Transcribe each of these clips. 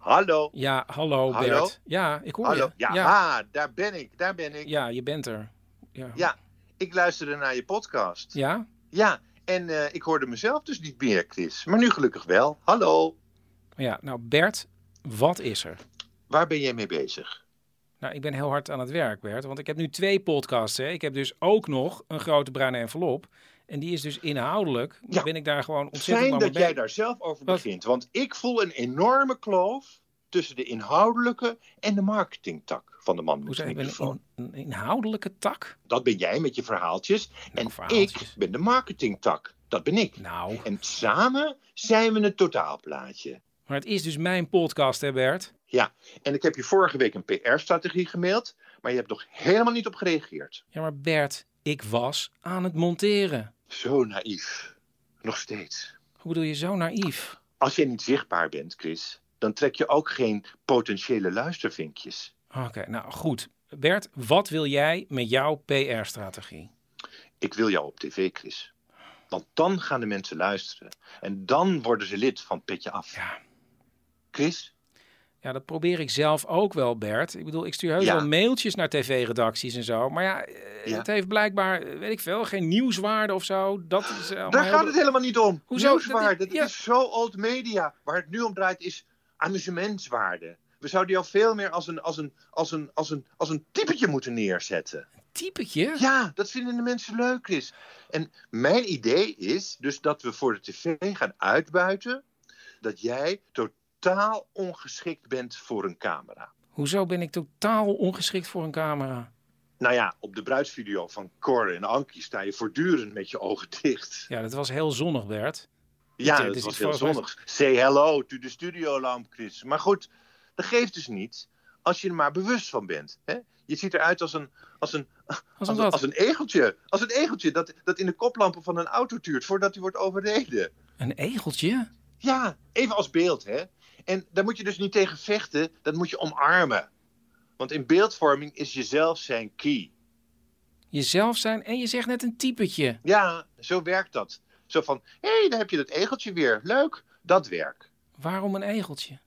Hallo? Ja, hallo, Hallo? Bert. Ja, ik hoor Hallo? je. Ja, ja, ah, daar ben ik, daar ben ik. ja, je bent er. Ja. Ja, ik luisterde naar je podcast. Ja? Ja, en eh, ik hoorde mezelf dus niet meer, Chris. Maar nu gelukkig wel. Hallo? Ja, nou Bert, wat is er? Waar ben jij mee bezig? Nou, ik ben heel hard aan het werk, Bert. Want ik heb nu twee podcasts. Hè. Ik heb dus ook nog een grote bruine envelop. En die is dus inhoudelijk. Ja. Ben ik daar gewoon ontzettend Fijn dat jij daar zelf over Wat? begint. Want ik voel een enorme kloof tussen de inhoudelijke en de marketingtak van de man met Hoe de zeg je, ben microfoon. een, een inhoudelijke tak? Dat ben jij met je verhaaltjes. en Nou, verhaaltjes. ik ben de marketingtak. Dat ben ik. Nou, En samen zijn we een totaalplaatje. maar het is dus mijn podcast, hè Bert? Ja, en ik heb je vorige week een PR-strategie gemaild, maar je hebt nog helemaal niet op gereageerd. Ja, maar Bert, ik was aan het monteren. Zo naïef. Nog steeds. Hoe bedoel je zo naïef? Als jij niet zichtbaar bent, Chris, dan trek je ook geen potentiële luistervinkjes. Oké, nou goed. Bert, wat wil jij met jouw PR-strategie? Ik wil jou op tv, Chris. Want dan gaan de mensen luisteren. En dan worden ze lid van Petje Af. Ja. Chris? Ja, dat probeer ik zelf ook wel, Bert. Ik bedoel, ik stuur heus Ja. wel mailtjes naar tv-redacties en zo. Maar ja, eh, Ja. het heeft blijkbaar, eh, weet ik veel, geen nieuwswaarde of zo. Dat is allemaal Daar heel- gaat het helemaal niet om. Hoezo? Nieuwswaarde, Dat- ja. is zo old media. Waar het nu om draait is amusementswaarde. We zouden jou veel meer als een, als een, als een, als een, als een typetje moeten neerzetten. Typetje? Ja, dat vinden de mensen leuk, Chris. En mijn idee is dus dat we voor de tv gaan uitbuiten dat jij totaal ongeschikt bent voor een camera. Hoezo ben ik totaal ongeschikt voor een camera? Nou ja, op de bruidsvideo van Cor en Ankie sta je voortdurend met je ogen dicht. Ja, dat was heel zonnig, Bert. Ja, Het dat is was iets heel zonnig. Say hello to the studiolamp, Chris. Maar goed, dat geeft dus niet als je er maar bewust van bent. Hè? Je ziet eruit als een, als een, Als als een als een egeltje. Als een egeltje dat, dat in de koplampen van een auto tuurt voordat hij wordt overreden. Een egeltje? Ja, even als beeld, hè. En daar moet je dus niet tegen vechten, dat moet je omarmen. Want in beeldvorming is jezelf zijn key. Jezelf zijn en je zegt net een typetje. Ja, zo werkt dat. Zo van, hé, hey, daar heb je dat egeltje weer. Leuk, dat werk. Waarom een egeltje?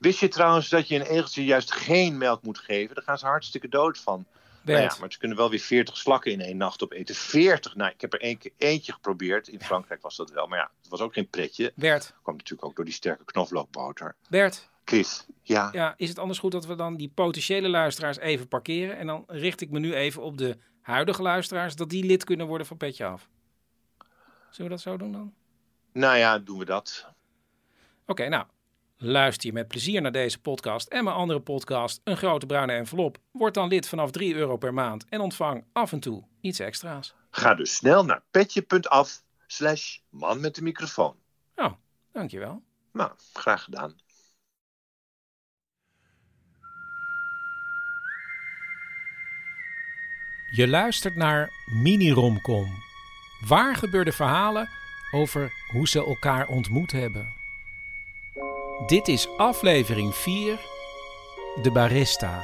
Wist je trouwens dat je een egeltje juist geen melk moet geven? Daar gaan ze hartstikke dood van. Nou ja, maar ze kunnen wel weer 40 slakken in één nacht opeten. 40! Nou, ik heb er één keer eentje geprobeerd. In Frankrijk was dat wel. Maar ja, het was ook geen pretje. Bert, kwam natuurlijk ook door die sterke knoflookboter. Bert. Chris, ja. Ja, is het anders goed dat we dan die potentiële luisteraars even parkeren? En dan richt ik me nu even op de huidige luisteraars, dat die lid kunnen worden van Petje Af. Zullen we dat zo doen dan? Nou ja, doen we dat. Oké, nou, luister je met plezier naar deze podcast en mijn andere podcast, Een Grote Bruine Envelop. Word dan lid vanaf 3 euro per maand en ontvang af en toe iets extra's. Ga dus snel naar petje.af slash man met de microfoon. Oh, dankjewel. Nou, graag gedaan. Je luistert naar Mini-Romcom. Waar gebeurde verhalen over hoe ze elkaar ontmoet hebben. Dit is aflevering 4, De Barista.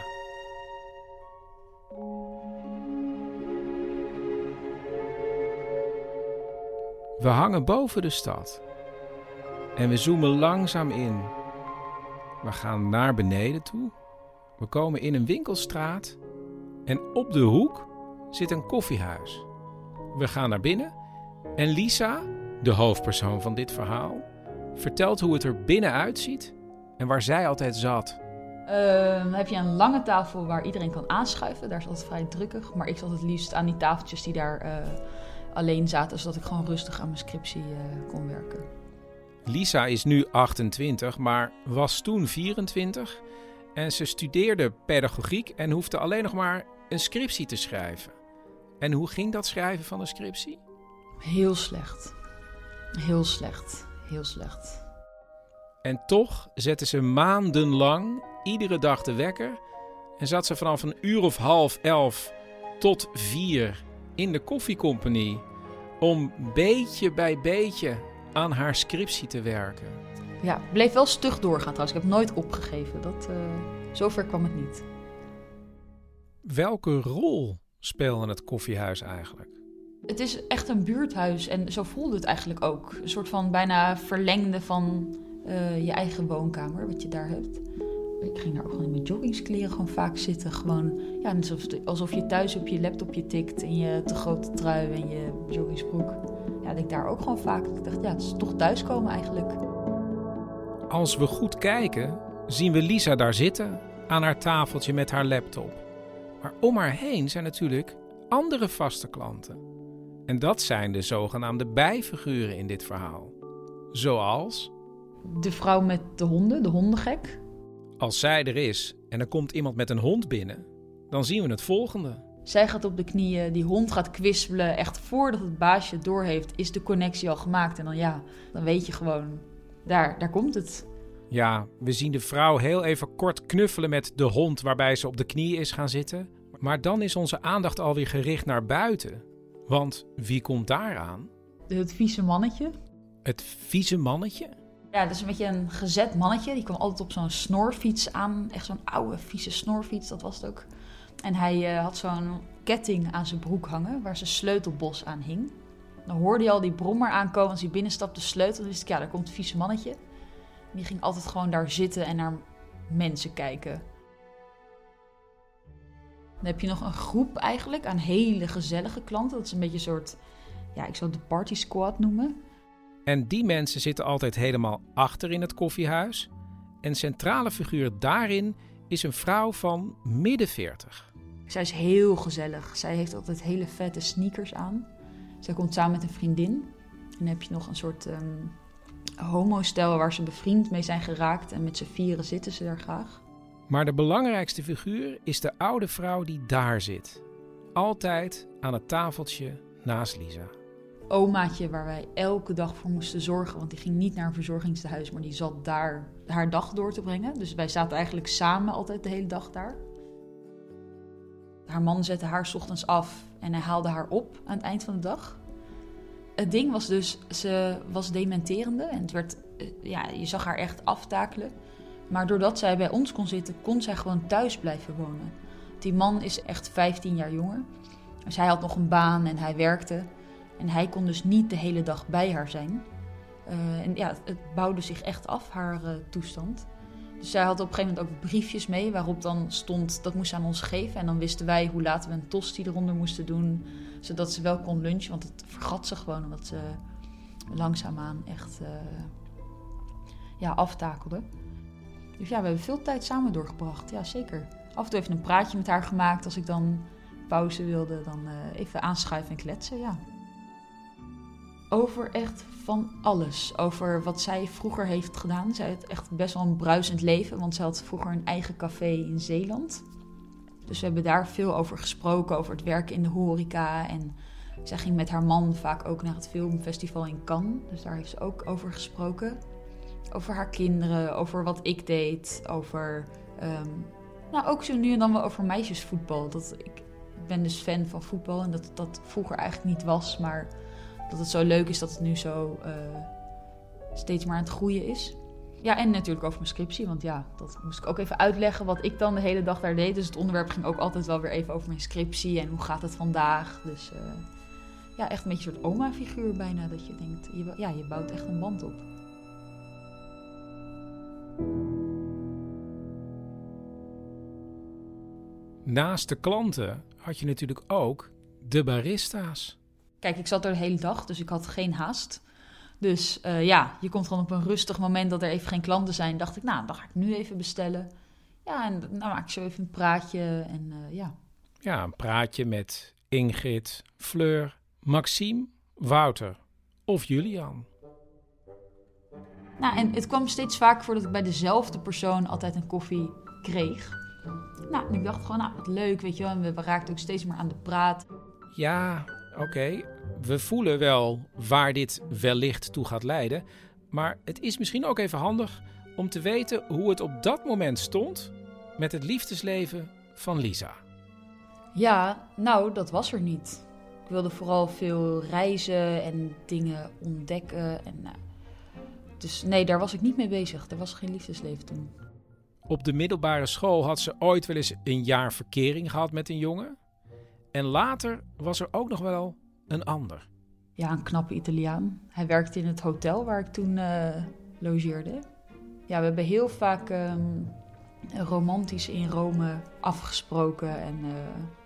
We hangen boven de stad en we zoomen langzaam in. We gaan naar beneden toe. We komen in een winkelstraat en op de hoek zit een koffiehuis. We gaan naar binnen en Lisa, de hoofdpersoon van dit verhaal, vertelt hoe het er binnenuit ziet en waar zij altijd zat. Uh, dan heb je een lange tafel waar iedereen kan aanschuiven. Daar is altijd vrij drukkig. Maar ik zat het liefst aan die tafeltjes die daar uh, alleen zaten, zodat ik gewoon rustig aan mijn scriptie uh, kon werken. Lisa is nu 28, maar was toen 24. En ze studeerde pedagogiek en hoefde alleen nog maar een scriptie te schrijven. En hoe ging dat schrijven van een scriptie? Heel slecht. Heel slecht. Heel slecht. En toch zette ze maandenlang iedere dag de wekker en zat ze vanaf een uur of half elf tot vier in de koffiecompagnie om beetje bij beetje aan haar scriptie te werken. Ja, bleef wel stug doorgaan trouwens. Ik heb nooit opgegeven. Dat, uh, zover kwam het niet. Welke rol speelde het koffiehuis eigenlijk? Het is echt een buurthuis en zo voelde het eigenlijk ook. Een soort van bijna verlengde van uh, je eigen woonkamer, wat je daar hebt. Ik ging daar ook gewoon in mijn joggingskleren gewoon vaak zitten. Gewoon, ja, alsof, alsof je thuis op je laptopje tikt in je te grote trui en je joggingsbroek. Ja, ik daar ook gewoon vaak. Ik dacht, ja, het is toch thuiskomen eigenlijk. Als we goed kijken, zien we Lisa daar zitten aan haar tafeltje met haar laptop. Maar om haar heen zijn natuurlijk andere vaste klanten. En dat zijn de zogenaamde bijfiguren in dit verhaal. Zoals. De vrouw met de honden, de hondengek. Als zij er is en er komt iemand met een hond binnen, dan zien we het volgende. Zij gaat op de knieën, die hond gaat kwispelen. Echt voordat het baasje het doorheeft, is de connectie al gemaakt. En dan ja, dan weet je gewoon, daar, daar komt het. Ja, we zien de vrouw heel even kort knuffelen met de hond waarbij ze op de knieën is gaan zitten. Maar dan is onze aandacht alweer gericht naar buiten. Want wie komt daar aan? Het vieze mannetje. Het vieze mannetje? Ja, dat is een beetje een gezet mannetje. Die kwam altijd op zo'n snorfiets aan. Echt zo'n oude, vieze snorfiets, dat was het ook. En hij uh, had zo'n ketting aan zijn broek hangen, waar zijn sleutelbos aan hing. Dan hoorde hij al die brommer aankomen als hij binnenstapte, sleutel. Dan wist ik, ja, daar komt het vieze mannetje. En die ging altijd gewoon daar zitten en naar mensen kijken. Dan heb je nog een groep eigenlijk aan hele gezellige klanten. Dat is een beetje een soort, ja, ik zou het de party squad noemen. En die mensen zitten altijd helemaal achter in het koffiehuis. En centrale figuur daarin is een vrouw van midden 40. Zij is heel gezellig. Zij heeft altijd hele vette sneakers aan. Zij komt samen met een vriendin. En dan heb je nog een soort um, homostel waar ze bevriend mee zijn geraakt. En met z'n vieren zitten ze daar graag. Maar de belangrijkste figuur is de oude vrouw die daar zit. Altijd aan het tafeltje naast Lisa omaatje waar wij elke dag voor moesten zorgen. Want die ging niet naar een verzorgingstehuis, maar die zat daar haar dag door te brengen. Dus wij zaten eigenlijk samen altijd de hele dag daar. Haar man zette haar ochtends af en hij haalde haar op aan het eind van de dag. Het ding was dus, ze was dementerende en het werd, eh, ja, je zag haar echt aftakelen. Maar doordat zij bij ons kon zitten, kon zij gewoon thuis blijven wonen. Die man is echt 15 jaar jonger. Dus hij had nog een baan en hij werkte. En hij kon dus niet de hele dag bij haar zijn. Uh, en ja, het, bouwde zich echt af, haar uh, toestand. Dus zij had op een gegeven moment ook briefjes mee waarop dan stond dat moest ze aan ons geven. En dan wisten wij hoe laat we een tosti eronder moesten doen, zodat ze wel kon lunchen. Want het vergat ze gewoon omdat ze langzaamaan echt uh, ja, aftakelde. Dus ja, we hebben veel tijd samen doorgebracht. Ja, zeker. Af en toe even een praatje met haar gemaakt als ik dan pauze wilde. Dan even aanschuiven en kletsen, ja over echt van alles. Over wat zij vroeger heeft gedaan. Zij had echt best wel een bruisend leven, want ze had vroeger een eigen café in Zeeland. Dus we hebben daar veel over gesproken, over het werken in de horeca. En zij ging met haar man vaak ook naar het filmfestival in Cannes. Dus daar heeft ze ook over gesproken. Over haar kinderen, over wat ik deed, over... Um, nou, ook zo nu en dan wel over meisjesvoetbal. Dat, ik ben dus fan van voetbal en dat dat vroeger eigenlijk niet was, maar dat het zo leuk is dat het nu zo uh, steeds maar aan het groeien is. Ja, en natuurlijk over mijn scriptie, want ja, dat moest ik ook even uitleggen wat ik dan de hele dag daar deed. Dus het onderwerp ging ook altijd wel weer even over mijn scriptie en hoe gaat het vandaag. Dus uh, ja, echt een beetje een soort oma-figuur bijna, dat je denkt, je, ja, je bouwt echt een band op. Naast de klanten had je natuurlijk ook de barista's. Kijk, ik zat er de hele dag, dus ik had geen haast. Dus eh, ja, je komt gewoon op een rustig moment dat er even geen klanten zijn. Dacht ik, nou, dan ga ik nu even bestellen. Ja, en dan maak ik zo even een praatje en uh, ja. Ja, een praatje met Ingrid, Fleur, Maxime, Wouter of Julian. Nou, en het kwam steeds vaker voor dat ik bij dezelfde persoon altijd een koffie kreeg. Nou, en ik dacht gewoon, nou, wat leuk, weet je wel. En we, raakten ook steeds meer aan de praat. Ja, oké. We voelen wel waar dit wellicht toe gaat leiden. Maar het is misschien ook even handig om te weten hoe het op dat moment stond met het liefdesleven van Lisa. Ja, nou, dat was er niet. Ik wilde vooral veel reizen en dingen ontdekken. En, nou, dus nee, daar was ik niet mee bezig. Er was geen liefdesleven toen. Op de middelbare school had ze ooit wel eens een jaar verkering gehad met een jongen. En later was er ook nog wel een ander. Ja, een knappe Italiaan. Hij werkte in het hotel waar ik toen uh, logeerde. Ja, we hebben heel vaak um, romantisch in Rome afgesproken. En, uh,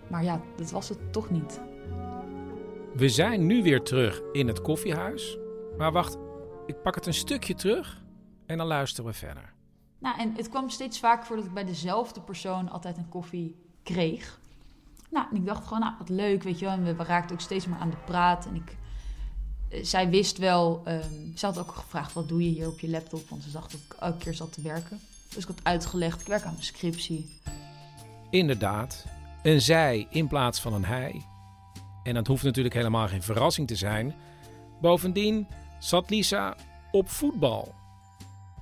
maar ja, dat was het toch niet. We zijn nu weer terug in het koffiehuis. Maar wacht, ik pak het een stukje terug en dan luisteren we verder. Nou, en het kwam steeds vaker voor dat ik bij dezelfde persoon altijd een koffie kreeg. Nou, en ik dacht gewoon, nou, wat leuk, weet je wel. En we, raakten ook steeds meer aan de praat. En ik, eh, zij wist wel, um, ze had ook gevraagd, wat doe je hier op je laptop? Want ze dacht dat ik elke keer zat te werken. Dus ik had uitgelegd, ik werk aan mijn scriptie. Inderdaad, een zij in plaats van een hij. En dat hoeft natuurlijk helemaal geen verrassing te zijn. Bovendien zat Lisa op voetbal.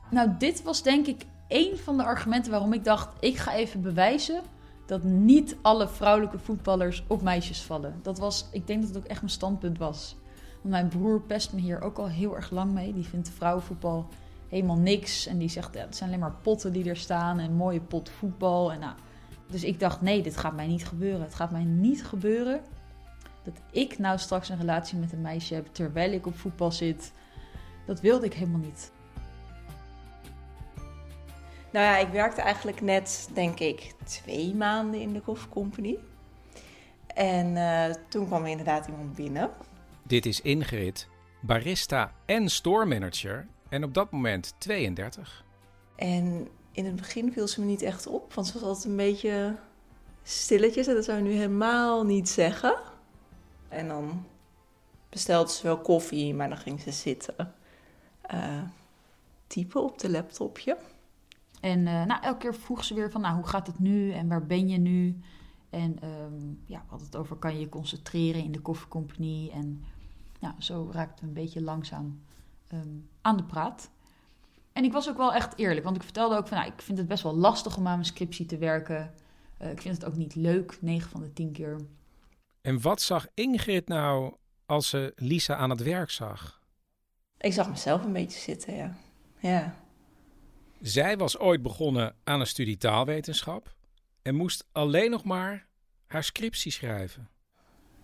Nou, dit was denk ik één van de argumenten waarom ik dacht: ik ga even bewijzen dat niet alle vrouwelijke voetballers op meisjes vallen. Dat was, ik denk dat het ook echt mijn standpunt was. Want mijn broer pest me hier ook al heel erg lang mee. Die vindt vrouwenvoetbal helemaal niks. En die zegt, ja, het zijn alleen maar potten die er staan en mooie pot voetbal. En nou, dus ik dacht, nee, dit gaat mij niet gebeuren. Het gaat mij niet gebeuren dat ik nou straks een relatie met een meisje heb terwijl ik op voetbal zit. Dat wilde ik helemaal niet. Nou ja, ik werkte eigenlijk net, denk ik, twee maanden in de koffiecompany. En uh, toen kwam er inderdaad iemand binnen. Dit is Ingrid, barista en store manager. En op dat moment 32. En in het begin viel ze me niet echt op, want ze was altijd een beetje stilletjes. En dat zou je nu helemaal niet zeggen. En dan bestelde ze wel koffie, maar dan ging ze zitten. Uh, typen op de laptopje. En uh, nou, elke keer vroeg ze weer van, nou, hoe gaat het nu en waar ben je nu? En um, ja, we het over, kan je je concentreren in de koffiecompagnie? En ja, zo raakte we een beetje langzaam um, aan de praat. En ik was ook wel echt eerlijk, want ik vertelde ook van, nou, ik vind het best wel lastig om aan mijn scriptie te werken. Uh, ik vind het ook niet leuk, 9 van de 10 keer. En wat zag Ingrid nou als ze Lisa aan het werk zag? Ik zag mezelf een beetje zitten, ja. Ja. Zij was ooit begonnen aan een studie taalwetenschap en moest alleen nog maar haar scriptie schrijven.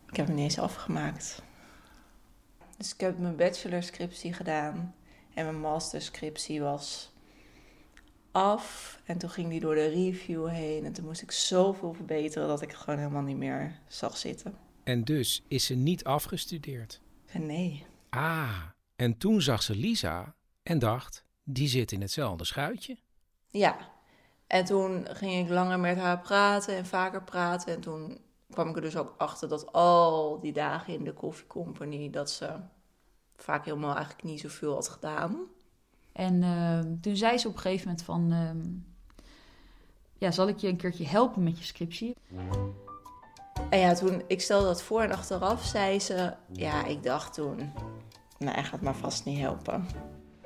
Ik heb hem niet eens afgemaakt. Dus ik heb mijn bachelorscriptie gedaan en mijn masterscriptie was af. En toen ging die door de review heen en toen moest ik zoveel verbeteren dat ik gewoon helemaal niet meer zag zitten. En dus is ze niet afgestudeerd? Nee. Ah, en toen zag ze Lisa en dacht, die zit in hetzelfde schuitje. Ja, en toen ging ik langer met haar praten en vaker praten. En toen kwam ik er dus ook achter dat al die dagen in de koffiecompany... dat ze vaak helemaal eigenlijk niet zoveel had gedaan. En uh, toen zei ze op een gegeven moment van... Uh, ja, zal ik je een keertje helpen met je scriptie? En ja, toen ik stelde dat voor en achteraf zei ze... Ja, ik dacht toen... Nou, hij gaat maar vast niet helpen.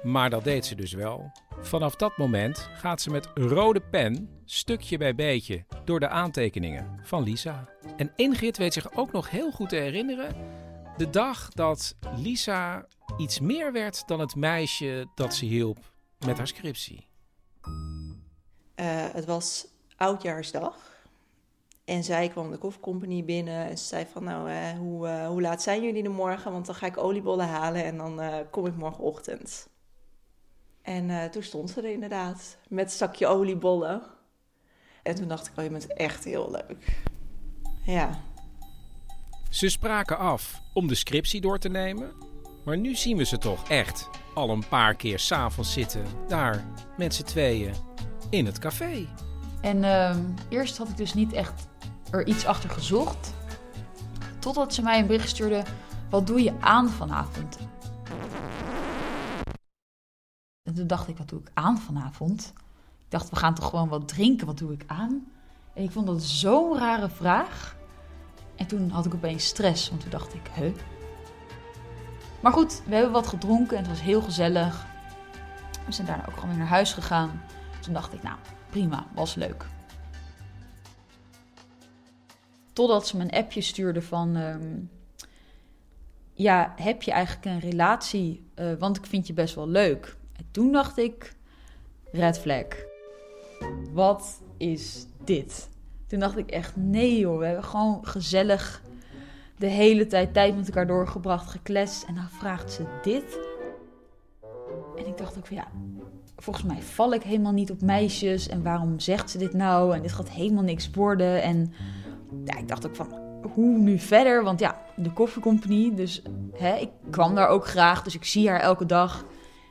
Maar dat deed ze dus wel. Vanaf dat moment gaat ze met rode pen, stukje bij beetje, door de aantekeningen van Lisa. En Ingrid weet zich ook nog heel goed te herinneren de dag dat Lisa iets meer werd dan het meisje dat ze hielp met haar scriptie. Uh, het was oudjaarsdag. En zij kwam de koffiecompany binnen en ze zei van nou, uh, hoe, uh, hoe laat zijn jullie er morgen? Want dan ga ik oliebollen halen en dan kom ik morgenochtend. En toen stond ze er inderdaad met een zakje oliebollen. En toen dacht ik, oh, je bent echt heel leuk. Ja. Ze spraken af om de scriptie door te nemen. Maar nu zien we ze toch echt al een paar keer s'avonds zitten, daar met z'n tweeën, in het café. En ehm, eerst had ik dus niet echt er iets achter gezocht. Totdat ze mij een bericht stuurde: Wat doe je aan vanavond? En toen dacht ik: Wat doe ik aan vanavond? Ik dacht: We gaan toch gewoon wat drinken? Wat doe ik aan? En ik vond dat zo'n rare vraag. En toen had ik opeens stress, want toen dacht ik: Huh? Maar goed, we hebben wat gedronken en het was heel gezellig. We zijn daarna ook gewoon weer naar huis gegaan. Toen dacht ik: Nou, prima, was leuk. Totdat ze me een appje stuurde van... ehm, ja, heb je eigenlijk een relatie? Eh, want ik vind je best wel leuk. En toen dacht ik... Red flag. Wat is dit? Toen dacht ik echt... Nee joh, we hebben gewoon gezellig... de hele tijd tijd met elkaar doorgebracht, gekletst. En dan vraagt ze dit. En ik dacht ook van ja... Volgens mij val ik helemaal niet op meisjes. En waarom zegt ze dit nou? En dit gaat helemaal niks worden. En ja, ik dacht ook van, hoe nu verder? Want ja, de koffiecompagnie, dus hè, ik kwam daar ook graag, dus ik zie haar elke dag.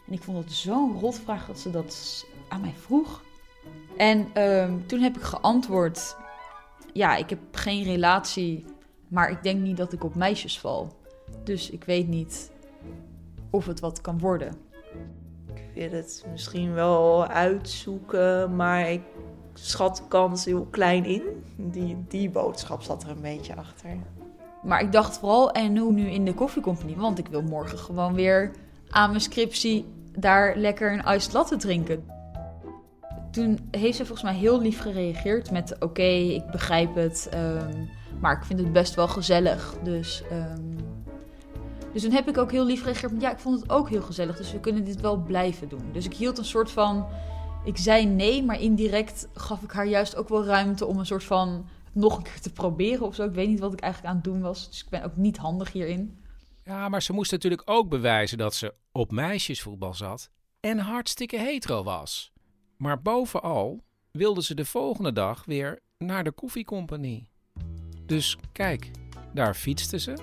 En ik vond het zo'n rotvraag dat ze dat aan mij vroeg. En ehm, toen heb ik geantwoord, ja, ik heb geen relatie, maar ik denk niet dat ik op meisjes val. Dus ik weet niet of het wat kan worden. Ik wil het misschien wel uitzoeken, maar ik schat de kans heel klein in. Die, die boodschap zat er een beetje achter. Maar ik dacht vooral, en hoe nu in de koffiecompagnie? Want ik wil morgen gewoon weer aan mijn scriptie daar lekker een iced latte drinken. Toen heeft ze volgens mij heel lief gereageerd met... oké, ik begrijp het, ehm, maar ik vind het best wel gezellig. Dus, ehm, dus toen heb ik ook heel lief gereageerd ja, ik vond het ook heel gezellig, dus we kunnen dit wel blijven doen. Dus ik hield een soort van... Ik zei nee, maar indirect gaf ik haar juist ook wel ruimte om een soort van nog een keer te proberen of zo. Ik weet niet wat ik eigenlijk aan het doen was, dus ik ben ook niet handig hierin. Ja, maar ze moest natuurlijk ook bewijzen dat ze op meisjesvoetbal zat en hartstikke hetero was. Maar bovenal wilde ze de volgende dag weer naar de koffiecompagnie. Dus kijk, daar fietste ze.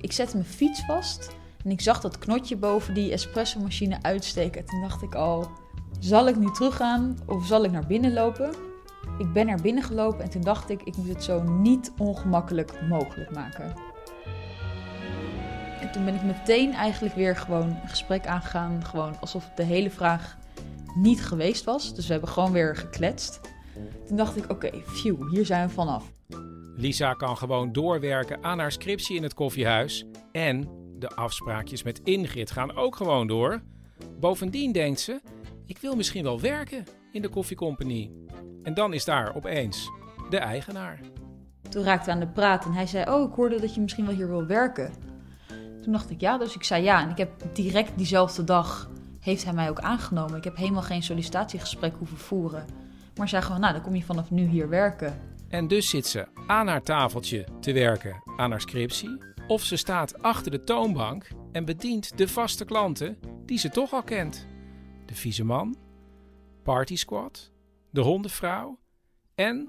Ik zette mijn fiets vast en ik zag dat knotje boven die espresso-machine uitsteken. Toen dacht ik al, zal ik nu teruggaan of zal ik naar binnen lopen? Ik ben naar binnen gelopen en toen dacht ik, ik moet het zo niet ongemakkelijk mogelijk maken. En toen ben ik meteen eigenlijk weer gewoon een gesprek aangegaan. Gewoon alsof de hele vraag niet geweest was. Dus we hebben gewoon weer gekletst. Toen dacht ik, oké, phew, hier zijn we vanaf. Lisa kan gewoon doorwerken aan haar scriptie in het koffiehuis. En de afspraakjes met Ingrid gaan ook gewoon door. Bovendien denkt ze, ik wil misschien wel werken in de koffiecompagnie. En dan is daar opeens de eigenaar. Toen raakten we aan de praat en hij zei, oh, ik hoorde dat je misschien wel hier wil werken. Toen dacht ik ja, dus ik zei ja. En ik heb direct diezelfde dag, heeft hij mij ook aangenomen. Ik heb helemaal geen sollicitatiegesprek hoeven voeren. Maar zei gewoon, nou, dan kom je vanaf nu hier werken. En dus zit ze aan haar tafeltje te werken aan haar scriptie. Of ze staat achter de toonbank en bedient de vaste klanten die ze toch al kent. De vieze man, party squad, de hondenvrouw en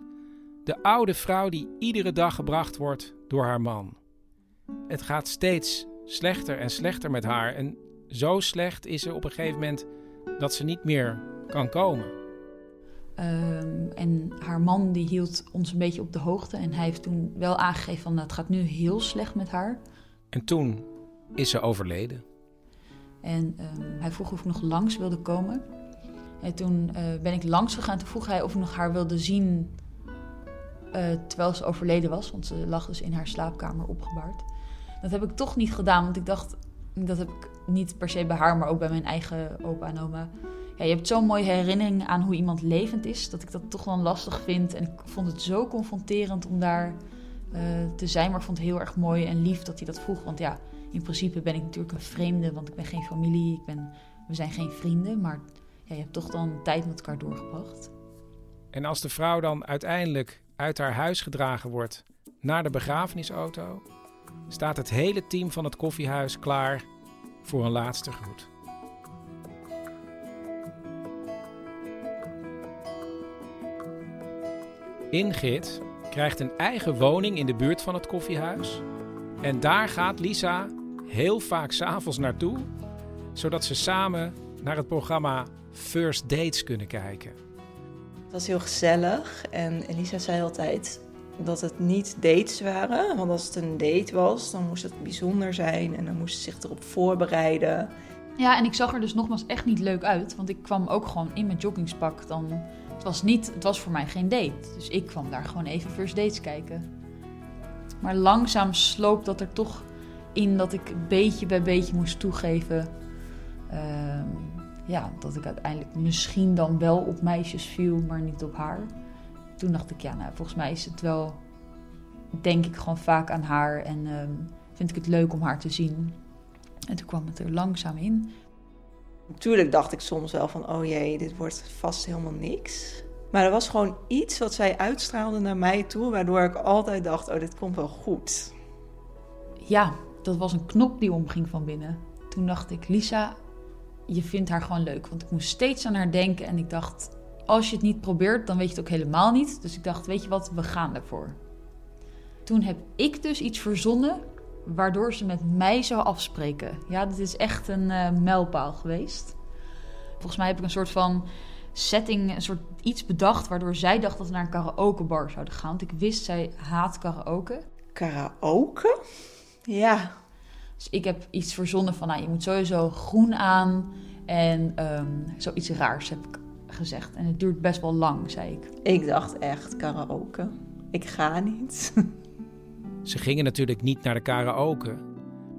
de oude vrouw die iedere dag gebracht wordt door haar man. Het gaat steeds slechter en slechter met haar en zo slecht is ze op een gegeven moment dat ze niet meer kan komen. Ehm, en haar man die hield ons een beetje op de hoogte. En hij heeft toen wel aangegeven van nou, het gaat nu heel slecht met haar. En toen is ze overleden. En ehm, hij vroeg of ik nog langs wilde komen. En toen eh, ben ik langs gegaan. Toen vroeg hij of ik nog haar wilde zien eh, terwijl ze overleden was. Want ze lag dus in haar slaapkamer opgebaard. Dat heb ik toch niet gedaan, want ik dacht... Dat heb ik niet per se bij haar, maar ook bij mijn eigen opa en oma. Ja, je hebt zo'n mooie herinnering aan hoe iemand levend is... dat ik dat toch wel lastig vind. En ik vond het zo confronterend om daar eh, te zijn. Maar ik vond het heel erg mooi en lief dat hij dat vroeg. Want ja, in principe ben ik natuurlijk een vreemde... want ik ben geen familie, ik ben, we zijn geen vrienden... maar ja, je hebt toch dan tijd met elkaar doorgebracht. En als de vrouw dan uiteindelijk uit haar huis gedragen wordt naar de begrafenisauto, staat het hele team van het koffiehuis klaar voor een laatste groet. Ingrid krijgt een eigen woning in de buurt van het koffiehuis. En daar gaat Lisa heel vaak s'avonds naartoe, zodat ze samen naar het programma First Dates kunnen kijken. Het was heel gezellig en Elisa zei altijd dat het niet dates waren. Want als het een date was, dan moest het bijzonder zijn en dan moest ze zich erop voorbereiden. Ja, en ik zag er dus nogmaals echt niet leuk uit. Want ik kwam ook gewoon in mijn joggingspak. Dan, het, was niet, het was voor mij geen date. Dus ik kwam daar gewoon even first dates kijken. Maar langzaam sloop dat er toch in dat ik beetje bij beetje moest toegeven. ehm, ja, dat ik uiteindelijk misschien dan wel op meisjes viel, maar niet op haar. Toen dacht ik, ja, nou, volgens mij is het wel, denk ik gewoon vaak aan haar. En ehm, vind ik het leuk om haar te zien. En toen kwam het er langzaam in. Natuurlijk dacht ik soms wel van, oh jee, dit wordt vast helemaal niks. Maar er was gewoon iets wat zij uitstraalde naar mij toe, waardoor ik altijd dacht, oh, dit komt wel goed. Ja, dat was een knop die omging van binnen. Toen dacht ik, Lisa, je vindt haar gewoon leuk. Want ik moest steeds aan haar denken en ik dacht, als je het niet probeert, dan weet je het ook helemaal niet. Dus ik dacht, weet je wat, we gaan ervoor. Toen heb ik dus iets verzonnen waardoor ze met mij zou afspreken. Ja, dit is echt een eh, mijlpaal geweest. Volgens mij heb ik een soort van setting, een soort iets bedacht... waardoor zij dacht dat we naar een karaokebar zouden gaan. Want ik wist, zij haat karaoke. Karaoke? Ja. Dus ik heb iets verzonnen van, nou, je moet sowieso groen aan... en ehm, zoiets raars heb ik gezegd. En het duurt best wel lang, zei ik. Ik dacht echt karaoke. Ik ga niet. Ze gingen natuurlijk niet naar de karaoke.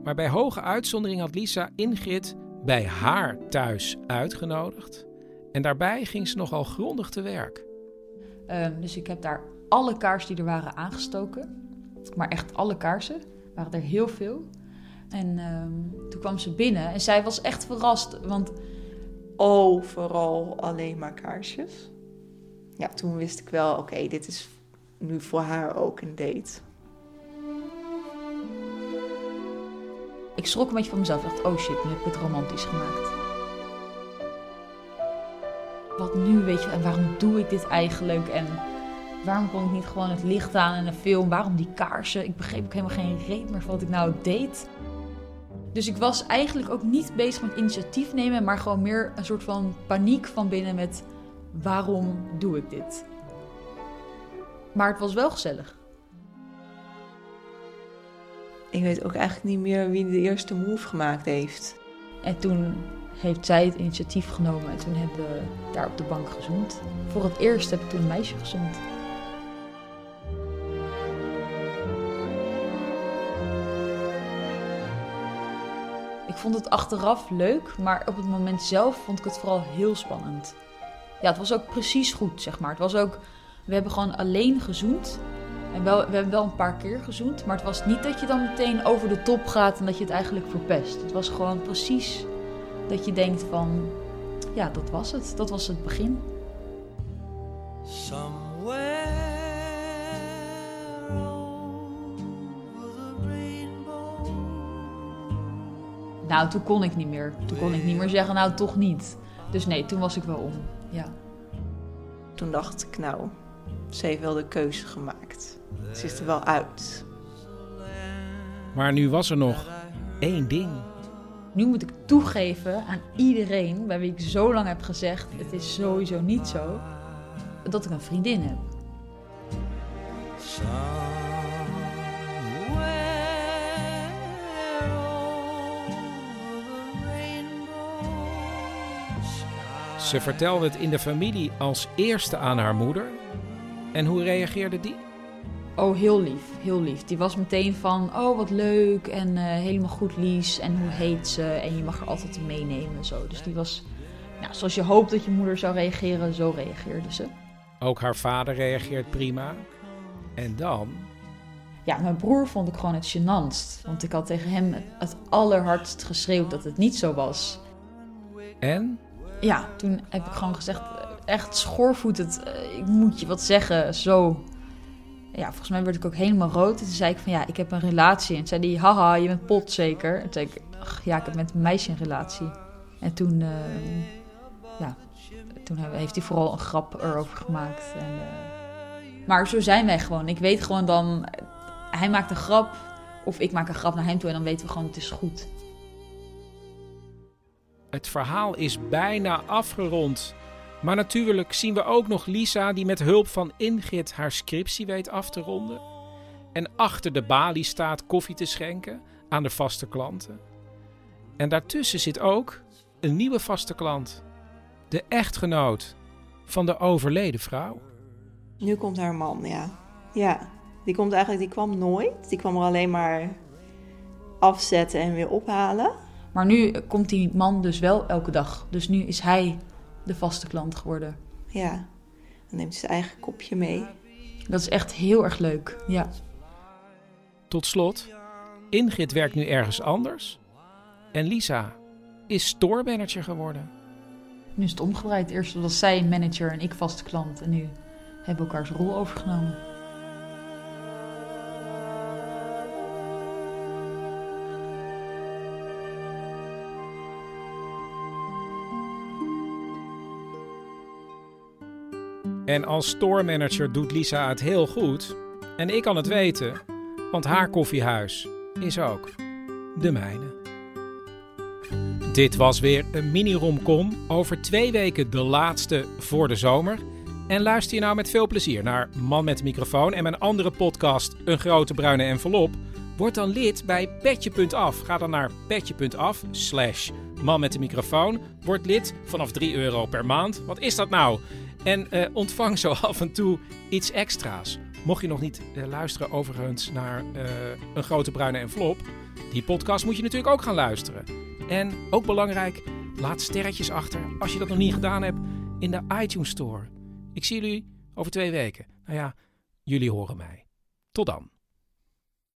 Maar bij hoge uitzondering had Lisa Ingrid bij haar thuis uitgenodigd. En daarbij ging ze nogal grondig te werk. Ehm, dus ik heb daar alle kaarsen die er waren aangestoken. Maar echt alle kaarsen. waren er heel veel. En ehm, toen kwam ze binnen en zij was echt verrast. Want overal alleen maar kaarsjes. Ja, toen wist ik wel, oké, dit is nu voor haar ook een date. Ik schrok een beetje van mezelf. Ik dacht, oh shit, nu heb ik het romantisch gemaakt. Wat nu, weet je, en waarom doe ik dit eigenlijk? En waarom kon ik niet gewoon het licht aan in een film? Waarom die kaarsen? Ik begreep ook helemaal geen reet meer van wat ik nou deed. Dus ik was eigenlijk ook niet bezig met initiatief nemen, maar gewoon meer een soort van paniek van binnen met waarom doe ik dit? Maar het was wel gezellig. Ik weet ook eigenlijk niet meer wie de eerste move gemaakt heeft. En toen heeft zij het initiatief genomen en toen hebben we daar op de bank gezoend. Voor het eerst heb ik toen een meisje gezoend. Ik vond het achteraf leuk, maar op het moment zelf vond ik het vooral heel spannend. Ja, het was ook precies goed, zeg maar. Het was ook, we hebben gewoon alleen gezoend. En we hebben wel een paar keer gezoend, maar het was niet dat je dan meteen over de top gaat en dat je het eigenlijk verpest. Het was gewoon precies dat je denkt van, ja, dat was het. Dat was het begin. Nou, toen kon ik niet meer. Toen kon ik niet meer zeggen, nou toch niet. Dus nee, toen was ik wel om. Ja. Toen dacht ik, nou, ze heeft wel de keuze gemaakt. Ze is er wel uit. Maar nu was er nog één ding. Nu moet ik toegeven aan iedereen bij wie ik zo lang heb gezegd: het is sowieso niet zo, dat ik een vriendin heb. Ze vertelde het in de familie als eerste aan haar moeder. En hoe reageerde die? Oh, heel lief, heel lief. Die was meteen van, oh wat leuk en eh, helemaal goed Lies en hoe heet ze en je mag er altijd meenemen. Zo. Dus die was, nou, zoals je hoopt dat je moeder zou reageren, zo reageerde ze. Ook haar vader reageert prima. En dan? Ja, mijn broer vond ik gewoon het gênantst. Want ik had tegen hem het allerhardst geschreeuwd dat het niet zo was. En? Ja, toen heb ik gewoon gezegd, echt schoorvoetend, eh, ik moet je wat zeggen, zo. Ja, volgens mij werd ik ook helemaal rood. En toen zei ik van, ja, ik heb een relatie. En toen zei hij, haha, je bent pot zeker. En toen zei ik, ach, ja, ik heb met een meisje een relatie. En toen, eh, ja, toen heeft hij vooral een grap erover gemaakt. En, eh, maar zo zijn wij gewoon. Ik weet gewoon dan, hij maakt een grap, Of ik maak een grap naar hem toe en dan weten we gewoon het is goed. Het verhaal is bijna afgerond. Maar natuurlijk zien we ook nog Lisa die met hulp van Ingrid haar scriptie weet af te ronden. En achter de balie staat koffie te schenken aan de vaste klanten. En daartussen zit ook een nieuwe vaste klant. De echtgenoot van de overleden vrouw. Nu komt haar man, ja. Ja, die komt eigenlijk, die kwam nooit. Die kwam er alleen maar afzetten en weer ophalen. Maar nu komt die man dus wel elke dag. Dus nu is hij de vaste klant geworden. Ja, dan neemt hij zijn eigen kopje mee. Dat is echt heel erg leuk, ja. Tot slot, Ingrid werkt nu ergens anders. En Lisa is store geworden. Nu is het omgedraaid. Eerst was zij manager en ik vaste klant. En nu hebben we elkaars rol overgenomen. En als store manager doet Lisa het heel goed. En ik kan het weten, want haar koffiehuis is ook de mijne. Dit was weer een mini-romcom. Over twee weken de laatste voor de zomer. En luister je nou met veel plezier naar Man met de microfoon en mijn andere podcast Een grote bruine envelop. Word dan lid bij petje.af. Ga dan naar petje.af slash man met de microfoon. Word lid vanaf 3 euro per maand. Wat is dat nou? En uh, ontvang zo af en toe iets extra's. Mocht je nog niet uh, luisteren overigens naar uh, Een grote bruine envelop. Die podcast moet je natuurlijk ook gaan luisteren. En ook belangrijk, laat sterretjes achter als je dat nog niet gedaan hebt in de iTunes Store. Ik zie jullie over twee weken. Nou ja, jullie horen mij. Tot dan.